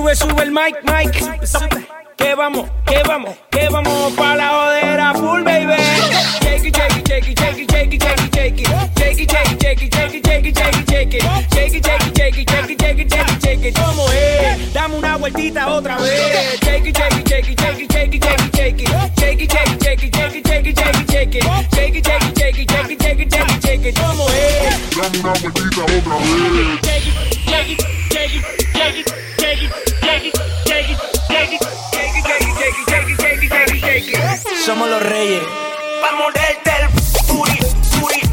sube, sube el mic, mic. Que vamos, que vamos, que vamos pa' la jodera full, baby. Shake it, shake it, shake it, shake it, shake it, shake it, shake it. Shake it, shake como es. Dame una vueltita otra vez. Shake it, shake it, shake it, shake it, shake it, shake it, shake it. Shake it, shake it, shake it, shake it, shake it. Shake it, shake it, shake it, shake it, shake it, shake it, shake it. Es? Dame una vueltita otra vez. Shake it, shake it, shake it, shake it, shake it. Somos los reyes. Pa' morderte el puri, puri.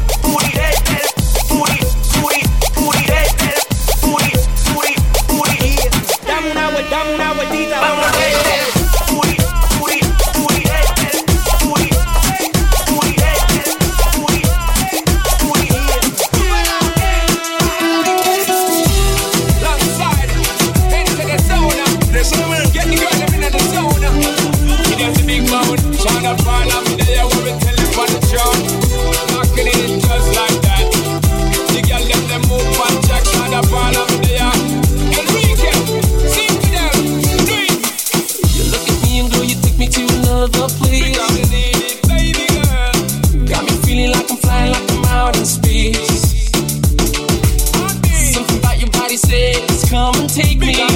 come and take me.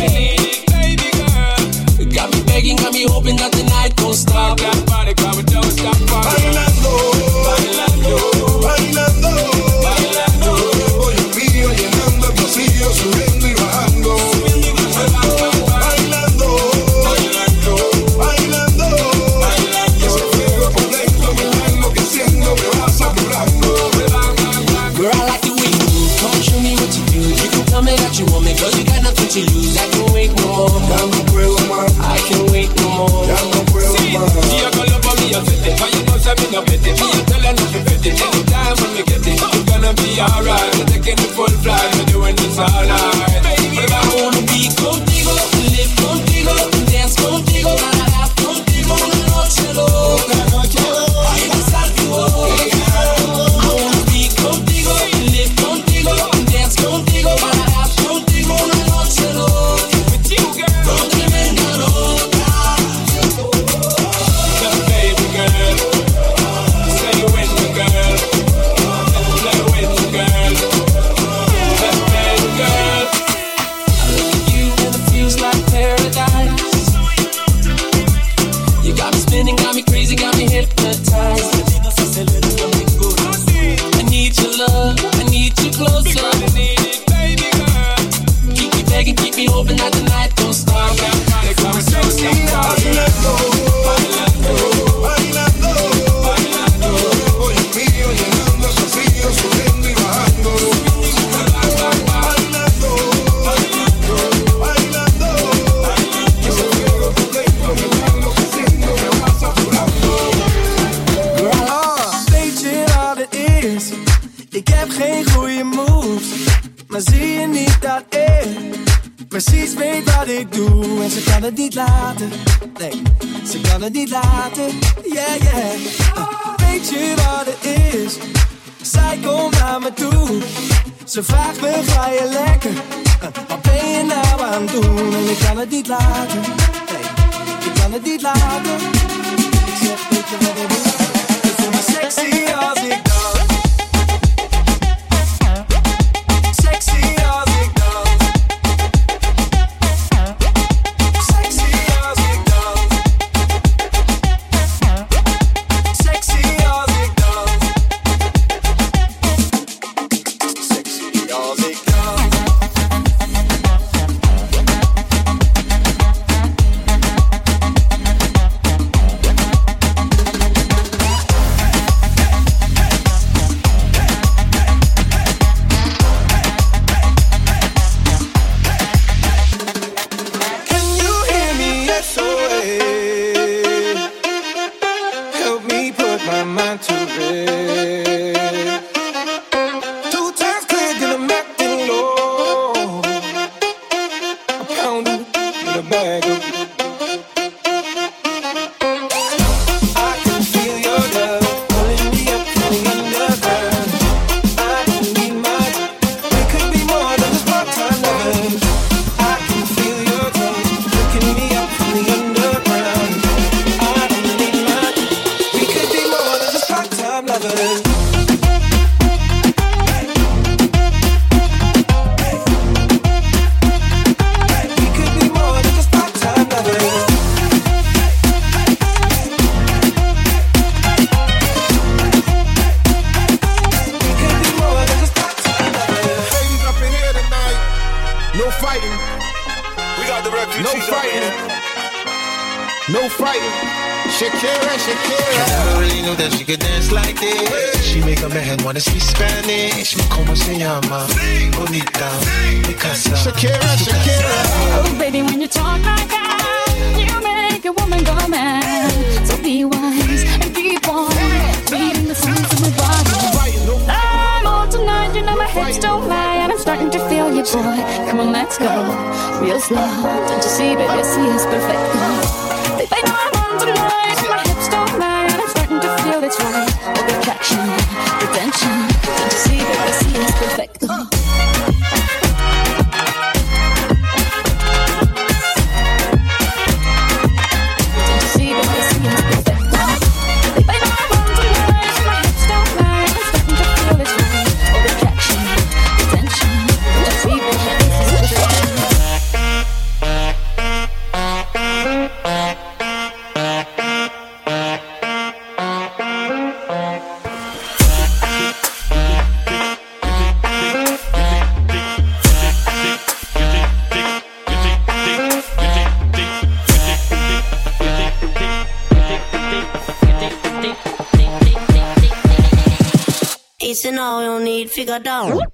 eight figure out.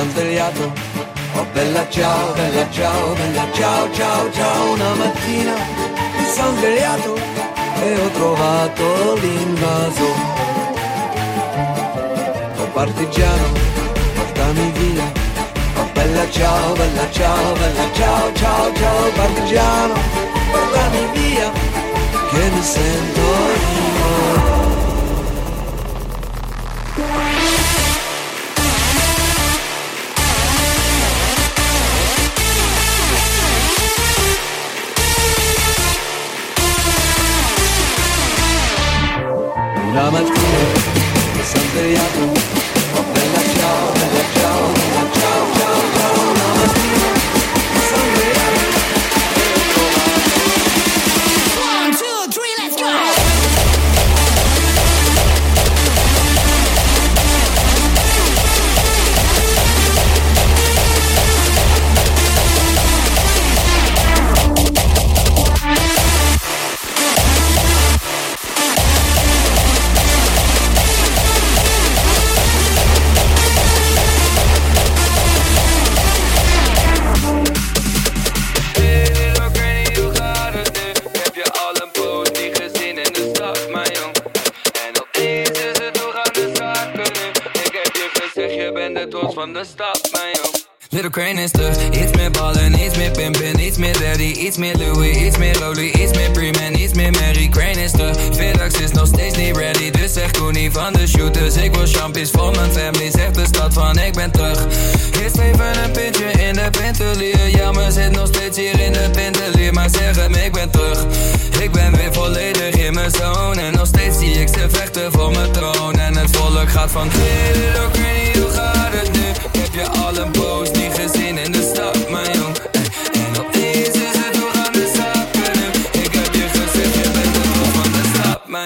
sono svegliato Oh bella ciao, bella ciao, bella ciao, ciao, ciao Una mattina mi sono svegliato e ho trovato l'invaso. Oh partigiano, portami via. Oh bella ciao, bella ciao, bella ciao, ciao, ciao Partigiano, portami via che mi sento io. Selamat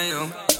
you.